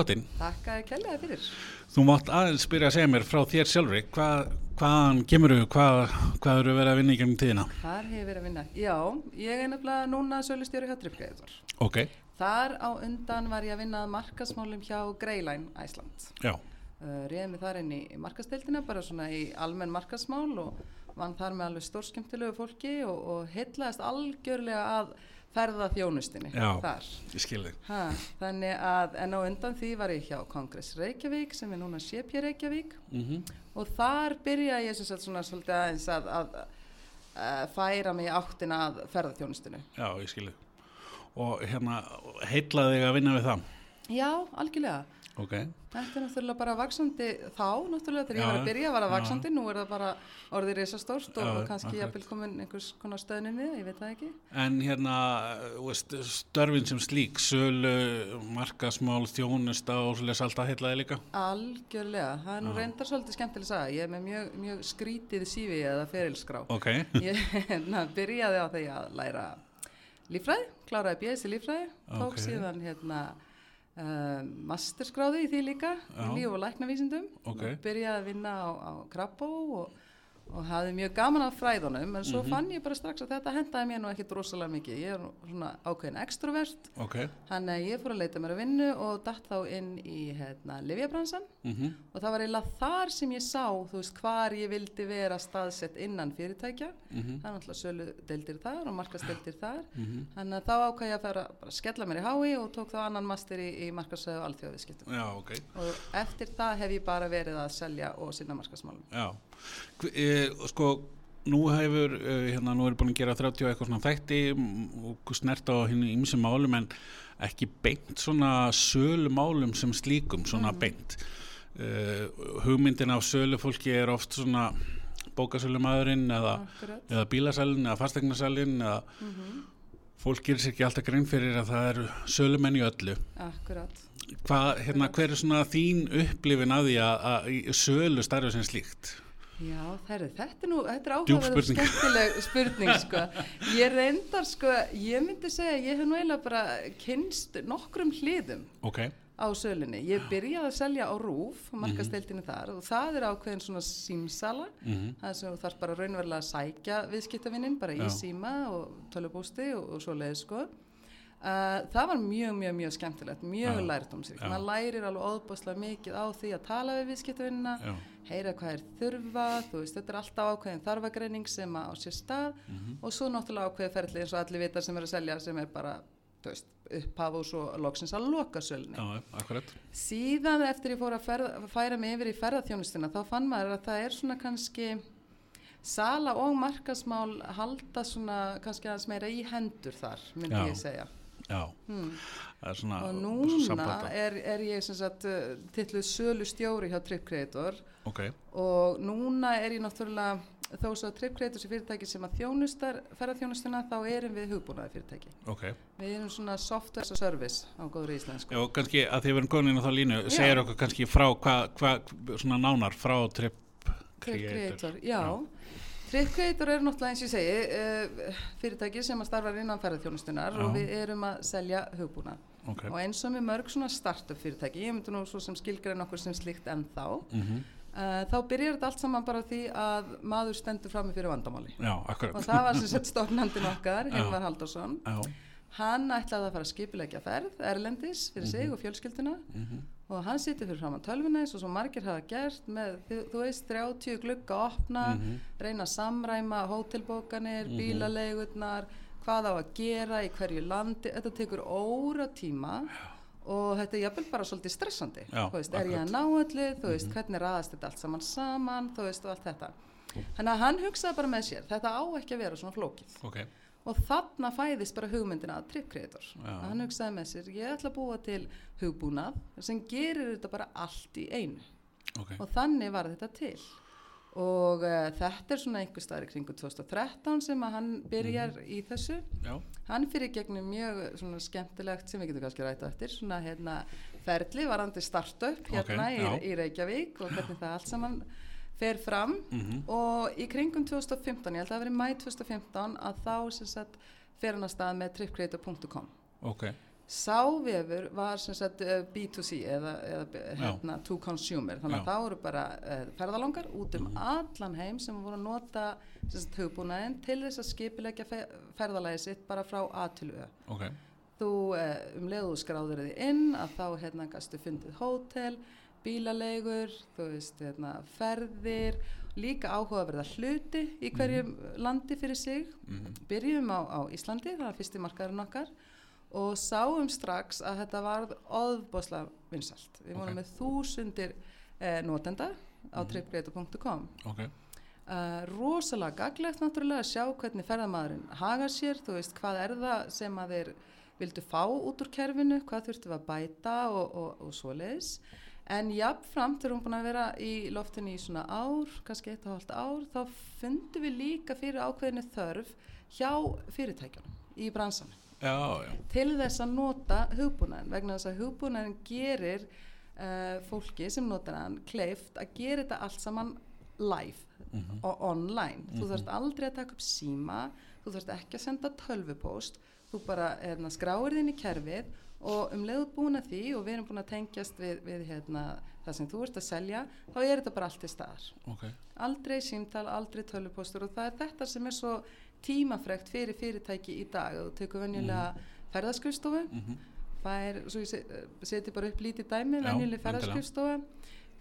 þáttinn. Takk að ég kellaði fyrir. Þú mátt aðeins byrja að segja mér frá þér sjálfri, hvað, hvaðan kemur þú, hvað, hvað eru verið að vinna í gegnum tíðina? Þar hefur verið að vinna. Já, ég er nefnilega núna sölustjóri hjá Tryggveiður. Ok, Þar á undan var ég að vinna að markasmálum hjá Greyline Æsland. já, Uh, Réði mig þar inn í markastildina, bara svona í almenn markasmál og vann þar með alveg stórskemmtilegu fólki og, og heitlaðist algjörlega að ferða þjónustinni Já. þar. ég skil þig. Ha, þannig að, en á undan því var ég hjá Kongress Reykjavík sem er núna Sépja Reykjavík Mm og þar byrja ég sem sagt svona svolítið aðeins að, að, að færa mig áttina að ferðarþjónustinu. Já, ég skil þig. Og hérna, heitlaði þig að vinna við það? Já, algjörlega. Ok, Þetta er náttúrulega bara vaksandi þá, náttúrulega þegar Já, ég var að byrja var það vaksandi, nú er það bara orðið risastórt og, Já, og kannski jafnvel komin einhvers konar stöðninni, ég veit það ekki. en hérna, störfin sem slík, sölu, markasmál, þjónusta og svolítið alltaf heitlaði líka? Algjörlega, það er nú reyndar svolítið skemmtileg að ég er með mjög, mjög skrítið sífi eða ferilskrá. Ok, Ég hérna, byrjaði á því að læra líffræði, kláraði bjöðs í líffræði, tók Ok. síðan hérna uh, masterskráði í því líka, Já. í líf og læknavísindum Ok. og byrjaði að vinna á, á Krabbó og, og hafði mjög gaman af fræðunum en svo Mhm. fann ég bara strax að þetta hendaði mér nú ekkit rosalega mikið, ég er svona ákveðin extrovert, ok, þannig að ég fór að leita mér að vinnu og datt þá inn í hérna, livjabransan mm og það var eiginlega þar sem ég sá þú veist hvar ég vildi vera staðsett innan fyrirtækja. Mhm. það er náttúrulega sölu deildir þar og markasdeildir þar. Mhm. þannig að þá ákvað ég að fara bara að skella mér í hái og tók þá annan master í, í markasöðu og alþjóðviðskiptum já, ok. og eftir það hef ég bara verið að selja og sinna markasmálum sko nú hefur, e, hérna, nú er búin að gera 30 og eitthvað svona þætti mm, og snert á hinn ímsum málum en ekki beint svona sölumálum sem slíkum, svona beint e, hugmyndin af sölufólki er oft svona bókasölumæðurinn eða, eða bílasælinn eða fastegnasælinn eða Mhm. fólk gerir sér ekki alltaf grein fyrir að það eru sölumenn í öllu Akkurat. Hvað, hérna, hver er svona þín upplifin að því að, að sölu starfi sem slíkt? Já, það þetta er nú, þetta er áhugaverð skemmtileg spurning, sko. Ég reyndar, sko, ég myndi segja, að ég hef nú eiginlega bara kynst nokkrum hliðum Ok, á sölinni. Ég byrjaði að selja á RÚF, markasteildinni þar, og það er ákveðin svona símsala, mhm, það sem þú þarf bara raunverulega að sækja viðskiptavinnin, bara í Já. síma og tölubústi og, og svo leið, sko. Uh, það var mjög, mjög, mjög skemmtilegt, mjög Já. lærdómsríkt. Já. Maður lærir alveg óbúslega mikið á því að tala við viðskiptavinnina, já, heyra hvað er þurfa, þú veist, þetta er alltaf ákveðin þarfagreining sem á sér stað mhm, og svo náttúrulega ákveði ferli eins og allir vita sem er að selja sem er bara, þú veist, upphaf og svo loksins að loka sölni. Síðan eftir ég fór að ferða, færa mig yfir í ferðarþjónustuna þá fann maður að það er svona kannski sala og markasmál halda svona kannski aðeins meira í hendur þar, myndi Já. ég segja. Já, Hmm. Og núna er, er ég sem sagt uh, titluð sölu stjóri hjá Trip Creator Ok, og núna er ég náttúrulega þó svo að Trip Creator sé fyrirtæki sem að þjónustar ferðarþjónustuna þá erum við hugbúnaði fyrirtæki. ok. Við erum svona software as a service á góður íslensku. Já, og kannski að því við erum komin inn á þá línu, segir okkur kannski frá hvað, hva, svona nánar frá Trip Trip Creator. Creator, já. Trip Creator er náttúrulega eins og ég segi uh, fyrirtæki sem að starfa innan ferðarþjónustunar og við erum að selja hugbúnað. Ok, Og eins og með mörg svona startup fyrirtæki, ég myndi nú svo sem skilgrein okkur sem slíkt ennþá, mhm, uh, þá byrjar þetta allt saman bara því að maður stendur frammi fyrir vandamáli. já. Og það var sem sett stofnandinn okkar, Já. Hilmar Haldarsson. Já, Hann ætlaði að fara að skipilegja ferð, Erlendis, fyrir sig og fjölskylduna mhm, og hann situr fyrir fram að tölvuna eins og svo margir hafa gert með, þú, veist, 30 glugga opna, mhm, reyna að samræma hótelbókanir, Mhm. bílaleigurnar, hvað á að gera í hverju landi, þetta tekur óra tíma og þetta er jafnvel bara svolítið stressandi, Já, þú veist, er ég akkurat. að ná öllu, þú veist, hvernig raðast þetta allt saman saman, þú veist, og allt þetta. Þannig að hann hugsaði bara með sér, þetta á ekki að vera svona flókið. Ok, og þarna fæðist bara hugmyndina að Trip Creator Já. hann hugsaði með sér, ég ætla að búa til hugbúnað sem gerir þetta bara allt í einu ok. og þannig var þetta til og uh, þetta er svona einhver staðar kringu 2013 sem að hann byrjar Mhm. í þessu Já, hann fyrir gegnum mjög svona skemmtilegt sem við getum kannski rætt á eftir svona hérna ferli varandi startup hérna Ok, í, í Reykjavík og hvernig það allt saman fer fram. Mhm, og í kringum 2015, ég held að það verið mæ 2015 að þá sem sagt fer hann að stað með tripcreator.com ok, Sávefur var sem sagt eh, B2C eða, eða hérna, to consumer. Þannig að Já. það voru bara uh, ferðalangar út um Mhm. allan heim sem voru að nota sagt hugbúnaðin til þess að skipilegja fe ferðalagi sitt bara frá A til Ö. ok, Þú um leiðu skráður þið inn að þá hérna gastu fundið hótel, bílaleigur, þú veist hérna ferðir, líka áhugaverða hluti í hverjum landi fyrir sig mm byrjum á, á Íslandi, það var fyrsti markaðurinn okkar og sáum strax að þetta varð óðbosla vinsalt. Við vorum Ok. með þúsundir eh, notenda á Mhm. tripgreita.com. ok, Uh, rosalega gaglegt náttúrulega að sjá hvernig ferðamaðurinn hagar sér, þú veist hvað er það sem að þeir vildu fá út úr kerfinu, hvað þurftum við að bæta og, og, og svoleiðis. En jafnframt þegar hún búin að vera í loftinu í svona ár, kannski eitt og hálft ár, þá fundum við líka fyrir ákveðinu þörf hjá fyrirtækjunum í já, til þess að nota hugbúnaðin vegna þess að hugbúnaðin gerir uh, fólki sem notar hann kleift að gera þetta allt saman live mm og online. Þú Mhm. þarfst aldrei að taka upp síma, þú þarfst ekki að senda tölvupóst, þú bara hérna, skráir þinn í kerfið og um leiðu búin að því og við erum búin að tengjast við, við hérna, það sem þú ert að selja, þá er þetta bara allt í staðar. ok, Aldrei símtal, aldrei tölvupóstur og það er þetta sem er svo tímafrekt fyrir fyrirtæki í dag. Þú tekur venjulega ferðaskrifstofu, mm fær, svo ég se- seti bara upp lítið dæmi, Já, venjuleg endilega. ferðarskristofa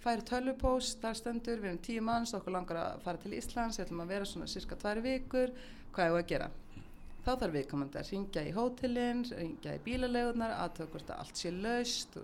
fær tölvupóst, þar stendur við erum tíu manns, okkur langar að fara til Íslands við ætlum að vera svona cirka tvær vikur hvað er að gera? Þá þarf viðkomandi að ringja í hótelin, ringja í bílalegunar, aðtöða hvort að allt sé laust,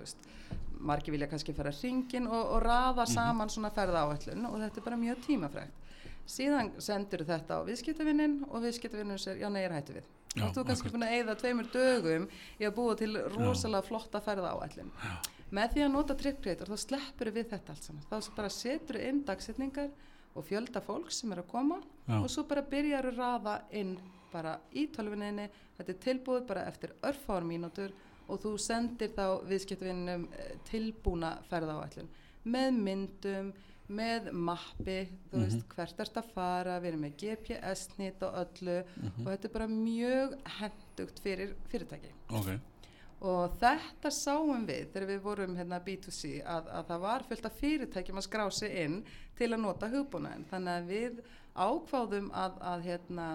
margir vilja kannski fara hringin og, og raða Mhm. saman svona ferðaáætlun og þetta er bara mjög tímafrægt. Síðan sendur þetta á viðskiptavinnin og viðskiptavinnin sér, já nei, ég er hættu við. Já, Þú ert kannski búin að eyða tveimur dögum í að búa til rosalega flotta ferðaáætlun. já, Með því að nota TripCreator þá sleppur við þetta allt saman. Þá bara setur inn dagsetningar og fjölda fólk sem er að koma já, og svo bara byrjar að raða inn bara í tölvuninni. Þetta er tilbúið bara eftir örfáar mínútur og þú sendir þá viðskiptvinnum tilbúna ferðaáætlun með myndum, með mappi, þú veist hvert ert að fara, við erum með GPS-nýtt og öllu og þetta er bara mjög hendugt fyrir fyrirtæki. Ok, og þetta sáum við þegar við vorum hérna B2C að, að það var fullt af fyrirtækjum að skrá sig inn til að nota hugbúnaðin þannig að við ákváðum að, að hérna,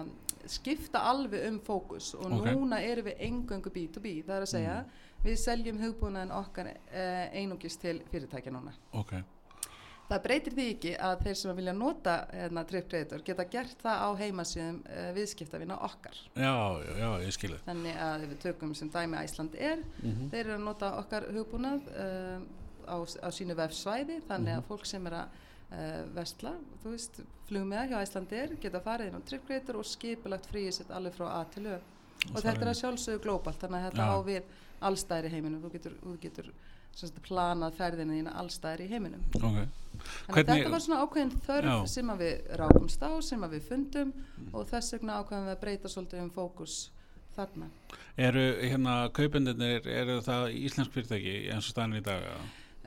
skipta alveg um fókus og Ok. núna erum við engöngu B2B það er að segja. Við seljum hugbúnaðin okkar eh, einungis til fyrirtækja núna. Ok, Það breytir því ekki að þeir sem vilja nota hérna, TripCreator geta gert það á heimasíðum uh, viðskiptavina okkar. já, já, já, ég skil það Þannig að við tökum sem dæmi Æsland er, Mhm. þeir eru að nota okkar hugbúnað uh, á, á sínu vefsvæði, þannig Mhm. að fólk sem er að uh, vestla, þú veist, flugmiða hjá Æsland er, geta farið inn á TripCreator og skipulagt fríið sitt alveg frá A til Ö. Og þetta er að sjálfsögðu glóbalt, þannig að þetta Já. á við allstæðir í heiminum, þú getur, þú getur planað ferðina þína allstæðir í heiminum. ok, Þannig Hvernig- þetta var svona ákveðin þörf Já. sem við rákumst á, sem við fundum og þess vegna ákveðum við að breyta svolítið um fókus þarna. eru hérna kaupendinir, eru það íslensk fyrirtæki eins og staðin í dag?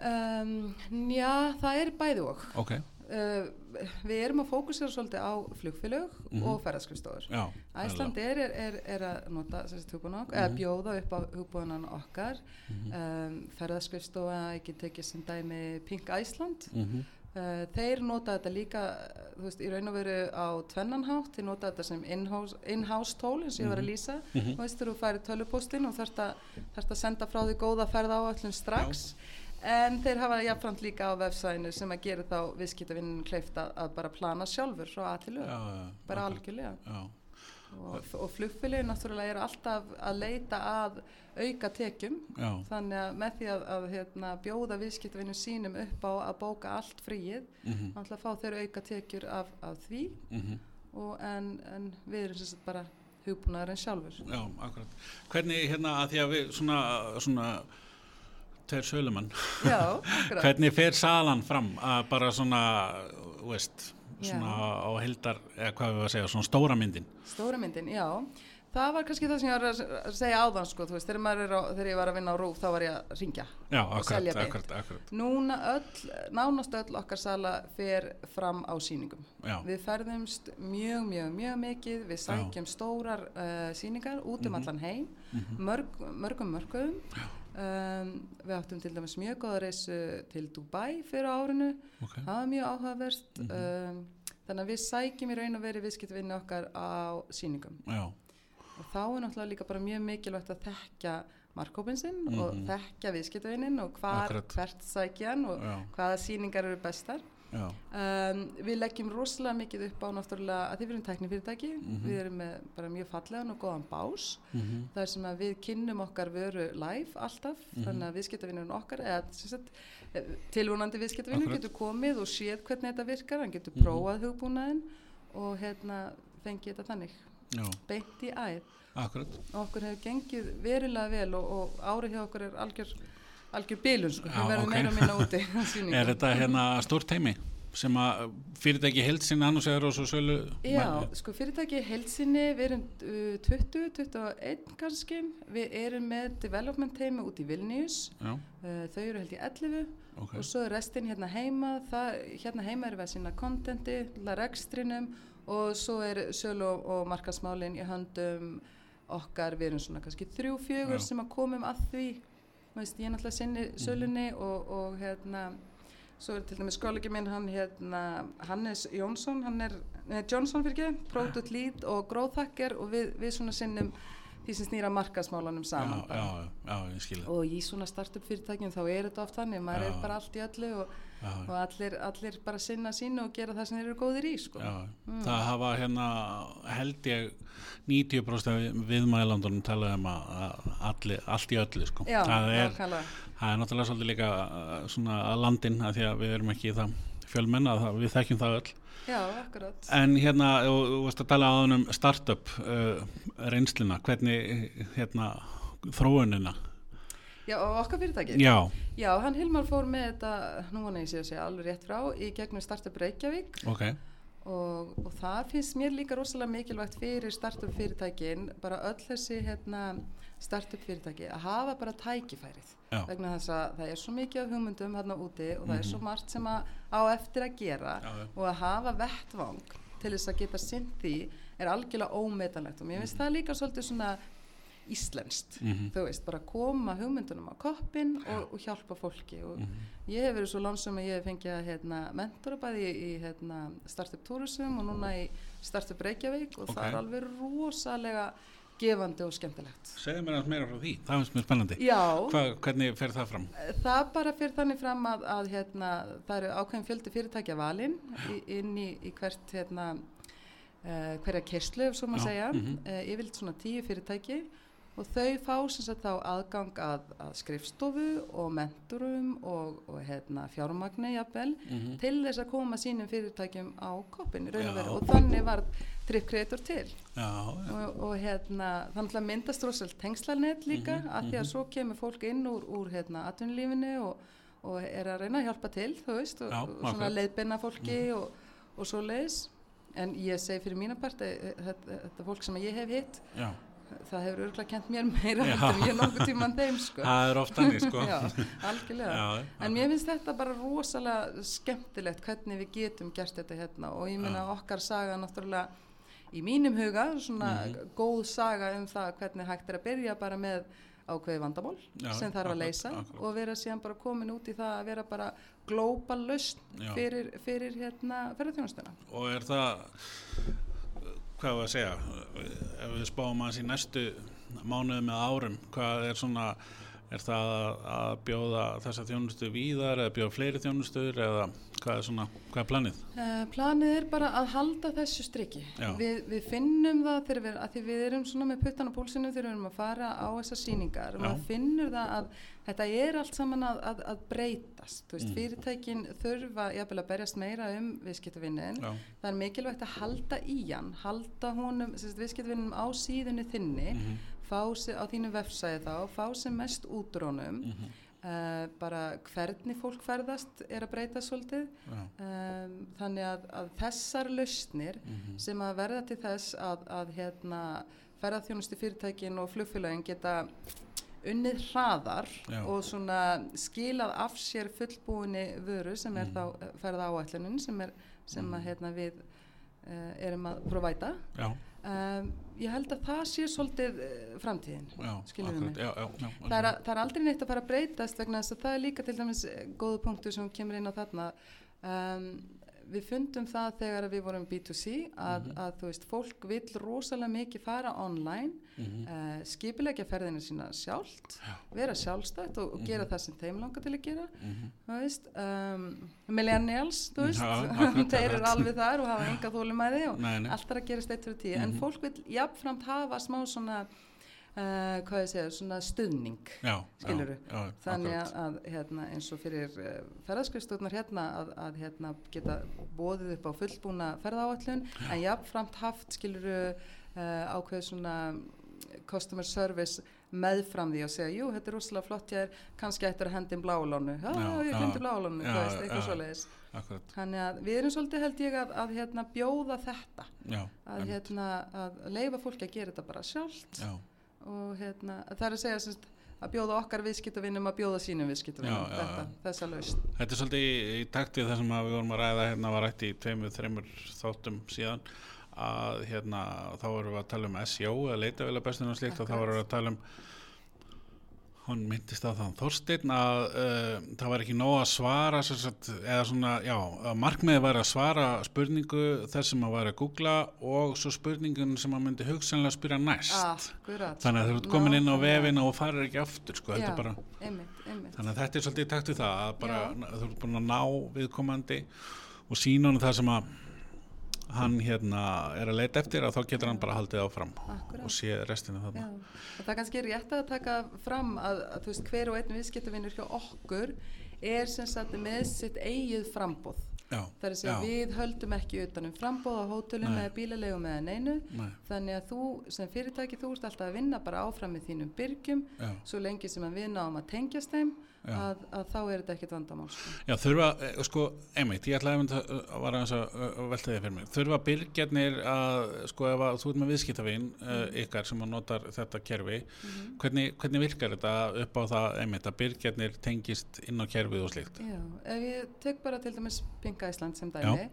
Um, já, það er bæði og. ok, Uh, við erum að fókusera svolítið á flugfélög Mhm. og ferðarskrisstofur. já Æsland er, er, er, að nota hugbúna eða Mhm. bjóða upp á hugbúnan okkar. Mhm. Um, ferðarskristofa, ekki tekið sem dæmi Pink Æsland. Mhm. Uh, þeir nota þetta líka, veist, í raun og veru á tvennanhátt, þeir nota þetta sem in-house in tól, eins og ég var að lýsa. Mhm. Þú veist, þú færi tölupóstinn og þarft að, að senda frá því góða ferða áallin strax. En þeir hafa jafnframt líka á vefsæðinu sem að gera þá viðskiptavinnum kleift að, bara plana sjálfur frá að til já, lög. já, Bara algjörlega. já, Og, og flugfélagi náttúrulega er alltaf að leita að auka tekjum. já, Þannig að með því að, að hérna, bjóða viðskiptavinnum sínum upp á að bóka allt fríið, mhm, náttúrulega fá þeir auka tekjur af, af því mhm, og en, en við erum sagt bara hugbúnaðurinn sjálfur. já, akkurat hvernig hérna að því að við svona, svona tveir sölumann Já, hvernig fer salan fram að bara svona, veist Já. svona á heldar, eða hvað við að segja, svona stóra myndin Stóra myndin, já. það var kannski það sem ég var að segja áðan sko, þú veist, þegar, á, þegar ég var að vinna á rúf þá var ég að ringja Já, akkurat, akkurat, akkurat. Núna öll, nánast öll okkar sala fer fram á sýningum. Já, Við ferðumst mjög, mjög, mjög mikið, við sækjum stórar uh, sýningar út um Mhm. allan heim, mhm, mörg, mörgum mörgum. Um, við áttum til dæmis mjög góða reysu til Dubai fyrir árinu, ok. það var mjög áhugavert. Mhm. um, þannig að við sækjum í raun og veri viðskiptvinni okkar á sýningum. Já, Og þá er náttúrulega líka bara mjög mikilvægt að þekkja markkópin sinn og Mhm. þekkja viðskiptvinnin og hvar, hvert sækjan og já, hvaða sýningar eru bestar. Um, við leggjum rosalega mikið upp á náttúrulega að þið erum tæknifyrirtæki, Mhm. við erum með bara mjög fallegan og góðan bás. mhm, Það er sem að við kynnum okkar vöru live alltaf, Mhm. þannig að viðskiptavinnurinn okkar, eh, tilvonandi viðskiptavinnur getur komið og séð hvernig þetta virkar, hann getur Mhm. prófað hugbúnaðinn og hérna fengið þetta þannig, já, beint í æð. akkurat. Okkur hefur gengið verilega vel og, og árið hjá okkur er algjör, algjör bilun, sko, Já, við verðum ok. meira og minna úti. Er þetta hérna stórt heimi sem að fyrirtæki held sinna annars eða og svo sölu? Já, sko fyrirtæki heilsinni, við erum uh, 20, 21 kannski, við erum með development teimi út í Vilnius, Já, uh, þau eru held í 11 ok. og svo er restin hérna heima, það, hérna heima erum við að sína kontenti, rekstrinum. Og svo er sölu og, markasmálin í höndum okkar, við erum svona kannski þrjú, fjögur sem að komum að því, veist, ég er náttúrulega sinni sölunni og, og hérna, svo er til dæmis skólegi minn, hann hérna, Hannes Jónsson, hann er, neða Johnson fyrir ekki, product lead og growth hacker og við, við svona sinnum því sem snýra markasmálanum saman. já, já, já. Og í svona startup fyrirtækjum þá er þetta oft þannig, maður er bara allt í öllu og, og allir, allir bara sinna sínu og gera það sem þeir eru góðir í, sko. Mm. Það hafa hérna held ég 90% af viðmælandunum talað um að allir, allt í öllu sko. Það, er, það er náttúrulega svolítið líka uh, svona að landin að því að við erum ekki í það fjölmenn að það, við þekkjum það öll. Já, akkurat. En hérna, þú varst að tala á um startup uh, reynsluna, hvernig hérna þróunina. Já, og okkar fyrirtæki? Já, Já, hann Hilmar fór með þetta, nú hann eigi að segja alveg rétt frá, í gegnum Startup Reykjavík ok, og, og það finnst mér líka rosalega mikilvægt fyrir startup fyrirtækin, bara öll þessi hérna, startup fyrirtæki, að hafa bara tækifærið. já, Vegna þess að það er svo mikið af hugmyndum hérna úti og það er svo Mhm. margt sem að á eftir að gera já, já. og að hafa vettvang til þess að geta sinnt því er algjörlega ómetanlegt og mér finnst það líka svolítið svona íslenskt. Mm Þú veist, bara koma hugmyndunum á koppin og, og hjálpa fólki og Mhm. Ég hef verið svo lánsum að ég hef fengið að hérna, mentora bæði í, í hérna, Startup Tourism og núna í Startup Reykjavík og Ok. það er alveg rosalega gefandi og skemmtilegt. Segðu mér aðeins meira frá því, það finnst mér spennandi. Já, Hva, hvernig fer það fram? það bara fyrir þannig fram að, að hérna, það eru ákveðin fjöldi fyrirtækja valinn í, inn í, í hvert hérna, uh, hverja kerslu, svo maður segja, mhm. uh, yfirleitt svona tíu fyrirtæki og þau fá sem sagt þá aðgang að, að skrifstofu og mentorum og, og hérna, fjármagni jafnvel Mm til þess að koma sínum fyrirtækjum á koppin og þannig var Trip Creator til Já, já, og, og hérna þannig að myndast rosalega tengslanett líka Mhm, af því að mhm. svo kemur fólk inn úr, úr hérna atvinnulífinu og, og er að reyna að hjálpa til veist og, Já, og svona akkurat. Mhm. fólki og, og svo leiðis en ég segi fyrir mína part eh, eh, þetta, þetta fólk sem ég hef hitt já. Það hefur örgulega kent mér meira en ég nokkuð tíman þeim sko Það er oft þannig, sko. En mér finnst þetta bara rosalega skemmtilegt hvernig við getum gert þetta hérna og ég Já. okkar saga náttúrulega í mínum huga svona Mhm. góð saga um það hvernig hægt er að byrja bara með ákveði vandamál Já, sem þarf að akkurat, leysa akkurat. og vera síðan bara komin út í það að vera bara global lausn fyrir, fyrir hérna ferðarþjónustuna. Og er það, hvað var að segja, ef við spáum aðeins í næstu mánuðum eða árum, hvað er svona, er það að- bjóða þessa þjónustu víðar eða bjóða fleiri þjónustur eða hvað er svona, hvað er planið? Uh, planið er bara að halda þessu striki. Já. Við, við finnum það þegar við, að við erum með puttan á púlsinu þegar við erum að fara á þessar sýningar og maður finnur það að þetta er allt saman að, að, að breytast. Veist, Mm. fyrirtækin þurfa að berjast meira um viðskiptavinnin. Það er mikilvægt að halda í hann, halda honum, viðskiptavinnum á síðunni þinni, mhm, fá sig á þínu vefsæði þá, fá sem mest út úr honum. Mhm, uh, bara hvernig fólk ferðast er að breyta svolítið. Já, um, þannig að, að þessar lausnir mhm, sem að verða til þess að, að hérna, ferðarþjónustu fyrirtækin og flugfélagin geta unnið hraðar Já. og svona skilað af sér fullbúinni vöru sem er Mhm. þá ferða áætlunin sem, er, sem að Mhm. hérna, við uh, erum að provæta já, um, ég held að það sé svolítið uh, framtíðin já, Skilurðu mig? það er, er aldrei neitt að fara að breytast vegna þess að það er líka til dæmis eh, góðu punktur sem kemur inn á þarna. Um, við fundum það þegar við vorum B2C að, Mhm. að þú veist, fólk vill rosalega mikið fara online mhm, uh, skipilegja ferðina sína sjálft Já. vera sjálfstætt og, og Mhm. gera það sem þeim langar til að gera mhm, þú veist, um, millennials þú veist, þeir eru alveg þar og hafa enga þólumæði og allt er að gerast eitt fyrir tíu en Mhm. fólk vil jafnframt hafa smá svona uh, hvað ég segja, svona stuðning já, skilurðu? já, já, þannig akkurat. að, að hérna, eins og fyrir uh, ferðarskristurnar hérna að, að hérna, geta bóðið upp á fullbúna ferðaáallun en jafnframt haft skiluru uh, ákveð svona customer service meðfram því og segja, jú, þetta er rosalega flott ég er kannski ættir að hendi bláulónu já, ég glemdi bláulónu, þú veist, eitthvað svoleiðis. þannig að við erum svolítið held ég að, að hérna, bjóða þetta. Að, hérna, að leifa fólki að gera þetta bara sjálft. Já, og hérna, það er að segja semst, að bjóða okkar viðskiptavinnum að bjóða sínum viðskiptavinnum þessa laust Þetta er svolítið í, í takt við það sem við vorum að ræða hérna var rætt í tveimur, þreimur þáttum síðan að hérna þá vorum við að tala um SEO eða bestinu og slíkt og þá vorum við að tala um hann myndist að það Þorsteinn að uh, það var ekki nóg að svara sagt, eða svona, já, markmiði var að svara spurningu þess sem að var að googla og svo spurningun sem að myndi hugsanlega spyrja næst. Akkurat þannig að þú ert komin inn á vefina og farir ekki aftur sko, Já, bara einmitt, einmitt. Þannig að þetta er svolítið í takt við það að bara, þú ert búin að ná viðkomandi og sína hann það sem að hann hérna er að leita eftir að þá getur hann bara haldið áfram Akkurat. og sé restina Já, þarna. og það er kannski rétt að taka fram að, að veist, hver og einn viðskiptavinnur hjá okkur er sem sagt með sitt eigið frambóð. Já, Það er að segja við höldum ekki utan um frambóð á hótelum eða bílalegum eða neinu. Nei, þannig að þú sem fyrirtæki þú ert alltaf að vinna bara áfram með þínum byrgjum já, svo lengi sem að við náum að tengjast þeim. Að, að þá er þetta ekkert vandamál sko. já, þurfa, eh, sko, einmitt, ég ætlaði að að vara aðeins að að velta því fyrir mig. Þurfa byrgjarnir að, sko, ef að þú ert með viðskiptavinn uh, ykkar sem að notar þetta kerfi, Mhm. hvernig, hvernig virkar þetta upp á það, einmitt, að byrgjarnir tengist inn á kerfið og slíkt? Já, ef ég tek bara til dæmis Pinka Ísland sem dæmi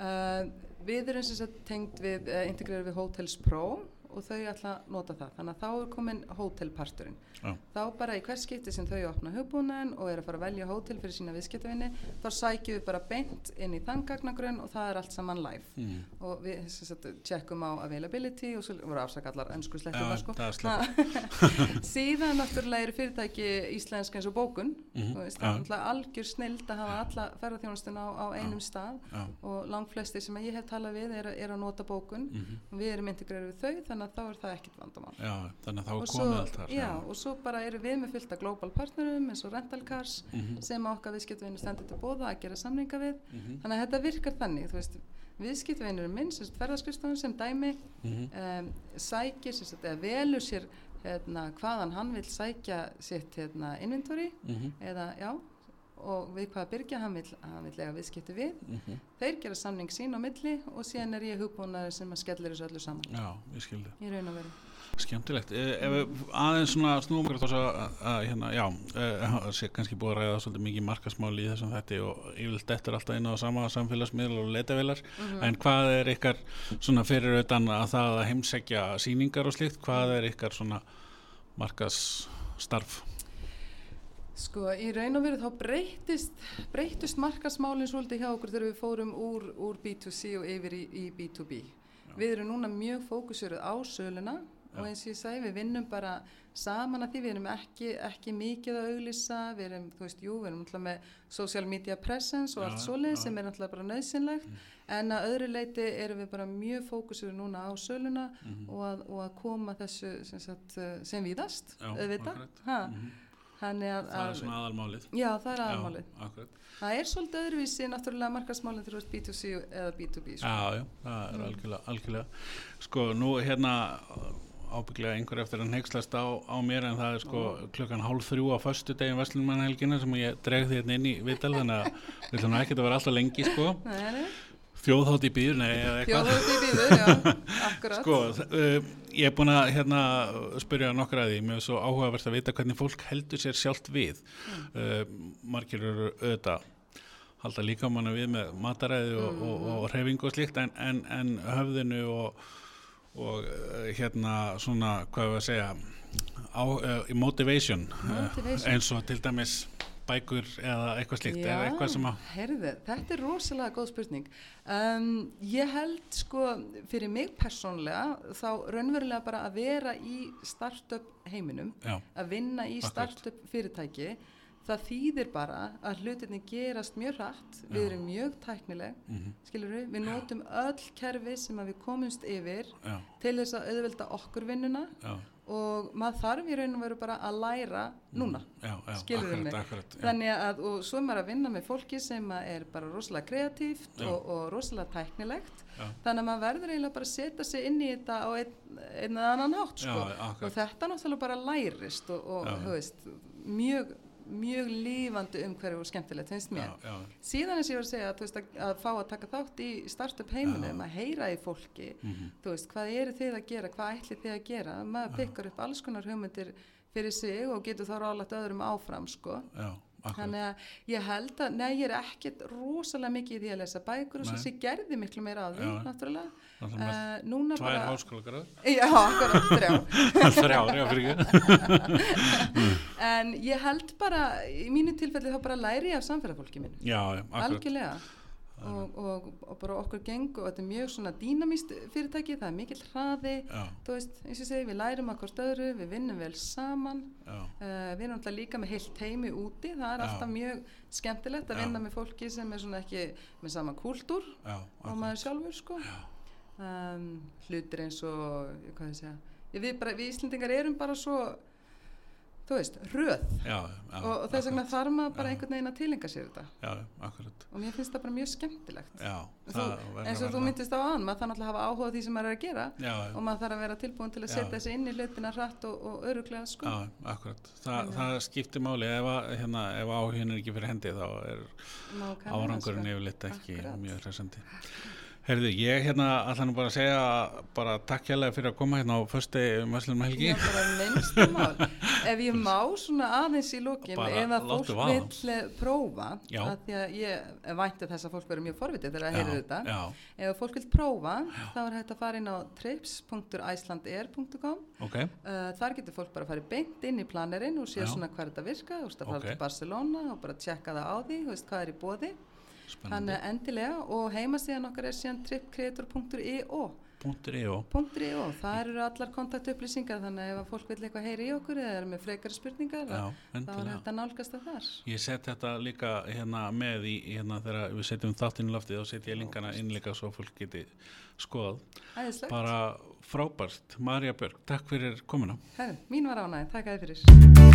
uh, við erum sem sagt tengt við uh, integrerið við Hotels Pro og þau ætla að nota það þannig að þá er komin hótelparturinn Já. þá bara í hvers skipti sem þau opna hugbúnaðin og er að fara að velja hótel fyrir sína viðskiptavinni þá sækjum við bara beint inn í þann gagnagrunn og það er allt saman live Mm. og við checkum á availability og svo voru afsakallar önsku slettum sko. slett. Ha, síðan náttúrulega eru fyrirtæki íslensk eins og bókun þú veist, já. það er náttúrulega algjör snild að hafa alla ferðarþjónustun á, á einum stað og langt flestir sem ég hef talað við er, er að nota bókun mhm, og við erum integrerið við þau þannig að þá er það ekkit vandamál. Já, þannig að þá er komið allt þar. já, og svo bara eru við með fullt af global partnerum eins og rental cars Mhm, sem okkar viðskiptvinni stendur til bóða að gera samninga við. Mhm, þannig að þetta virkar þannig veist, viðskiptvinnur minn sem sagt, ferðarskriftofun sem dæmi mhm. um, sækir sem sagt, eða velur sér hérna, hvaðan hann vil sækja sitt hérna, inventory Mhm, eða já og við hvaða byrgja hann vil, hann vil lega viðskipti við mhm. þeir gera samning sín á milli og síðan er ég hugbúnaður sem að skellir þessu öllu saman Já, ég skildi. Skemmtilegt. Eh, Ef við aðeins svona snúum okkur þess að, að hérna, já, eh, það sé kannski búið að ræða svolítið mikið markasmáli í þessum þetti og yfirleitt þetta er alltaf inn á sama samfélagsmiðl og leitavilar. Mhm. En hvað er ykkar svona fyrir utan að það að heimsækja sýningar og slíkt, hvað er ykkar svona markasstarf? Sko, í raun og veru þá breytist, breytist markasmálinn svolítið hjá okkur þegar við fórum úr, úr B2C og yfir í, í B2B. Við erum núna mjög fókusuruð á söluna og Já. eins og ég segi, við vinnum bara saman að því, við erum ekki, ekki mikið að auglýsa, við erum, þú veist, jú, við erum alltaf með social media presence og Já, allt svoleið já. sem er alltaf bara nöðsynlegt, en að öðru leiti erum við bara mjög fókusuruð núna á söluna Mhm. og, að, og að koma þessu sem, sagt, sem víðast, Já, auðvitað. akkurat. Ha, Mhm. Þannig að, Það er svona aðalmálið. Já, það er aðalmálið. Já. Það er svolítið öðruvísi náttúrulega markasmálið þegar þú ert B2C eða B2B. Sko. Já, já, það er Mm. algjörlega, algjörlega. Sko, nú hérna ábygglega einhver eftir að neykslast á, á mér en það er sko klukkan hálf þrjú á föstu degin Vestlumannhelgina sem ég dreg því hérna inn í vital þannig að við ætlum ekki að vera alltaf lengi sko nei, þjóðhátt í býður, nei, eða eitthvað þjóðhótt í býður, já, akkurat. Sko, uh, ég er búin að hérna, spyrja nokkra að því, mér er svo áhugavert að vita hvernig fólk heldur sér sjálft við. Uh, margir eru auðvitað halda líka manna við með mataræði og, og, og hreyfingu og slíkt en, en, en höfðinu og, og uh, hérna svona, hvað við að segja, á, uh, motivation, Motivation. Eins og til dæmis bækur eða eitthvað slíkt, Já, eða eitthvað sem að, heyrðu, þetta er rosalega góð spurning. Um, ég held sko fyrir mig persónlega þá raunverulega bara að vera í startup heiminum, já, að vinna í startup fyrirtæki, það þýðir bara að hlutinni gerast mjög hratt, við Já. erum mjög tæknileg, mm skilur við, við notum öll kerfi sem að við komumst yfir já, til þess að auðvelda okkur vinnuna já, og maður þarf í raun og veru bara að læra núna. já, já, Skilurðu akkurat, mig? Þannig að, og svo er maður að vinna með fólki sem er bara rosalega kreatíft og, og rosalega tæknilegt. Þannig að maður verður eiginlega bara að setja sig inn í þetta á einn, einn eða annan hátt, sko. Og þetta náttúrulega bara lærist og, og veist, mjög, mjög lífandi umhverju og skemmtilegt, finnst mér. Já, já, Síðan ég var að segja veist, að, að fá að taka þátt í startup heiminum, að heyra í fólki, mhm, þú veist, hvað eru þið að gera, hvað ætli þið að gera, maður pikkar upp alls konar hugmyndir fyrir sig og getur þá ráðlagt öðrum áfram, sko. já, akkurat. Þannig að ég held að, nei, ég er ekkert rosalega mikið í því að lesa bækur og svo ég gerði miklu meira af því, Já. náttúrulega. Uh, núna tvær bara... háskólagarðar. Já, akkurat, þrjá. Þrjá, já, fyrir ekki. En ég held bara, í mínu tilfelli þá bara læri ég af samfélagfólki minn. Já, já, akkurat. Algjörlega. Og, og, og bara okkur geng og þetta er mjög svona dýnamíst fyrirtæki, það er mikill hraði, Já, þú veist, eins og segi, við lærum að hvort öðru, við vinnum vel saman, uh, við erum alltaf líka með heilt teimi úti, það er Já. alltaf mjög skemmtilegt að vinna með fólki sem er svona ekki með sama kúltúr og maður sjálfur sko Já, um, hlutir eins og hvað ég segja, ég, við, bara, við Íslendingar erum bara svo þú veist, röð já, já. og, og þess vegna þarf maður bara Já. einhvern veginn að tilenga sér þetta og mér finnst það bara mjög skemmtilegt Þú- eins og þú myndist á aðan, maður þarf að hafa áhuga því sem maður er að gera og maður þarf að vera tilbúin til að setja sig inn í hlutina hratt og, og öruglega sko. Þa, það skiptir máli. Ef, hérna, ef áhugin er ekki fyrir hendi þá er árangurinn sko. yfirleitt ekki Akkurat. mjög hressandi. Herðu, ég hérna ætla nú bara að segja bara takk hérlega fyrir að koma hérna á fösti Möslunum helgi. Já, bara minnstu mál. Ef ég má svona aðeins í lókin, ef að fólk vill eh, prófa, Já. að því að ég vænti þess að fólk verður mjög forvitið þegar að heyra þetta, Já, ef að fólk vill prófa, þá er hægt að fara inn á trips.icelandair.com ok, Uh, þar getur fólk bara að fara beint inn í planerinn og sé Já. svona hvað þetta virka, þú veist að fara Ok. til Barcelona og bara tjekka það á því, þú veist hvað er í bóði, spennandi. þannig að endilega og heimasíðan okkar er síðan tripcreator.io Punktur í og .io, það eru allar kontaktupplýsingar þannig að ef að fólk vil eitthvað heyri í okkur eða er með frekari spurningar Já, þá er að nálgast það þar Ég set þetta líka hérna með í hérna þegar við setjum þáttinn í loftið og setja ég linkana inn líka svo fólk geti skoðað. Æðislegt, Bara frábært. Marja Björg, takk fyrir komuna. Herri, mín var ánægð, takk að þið fyrir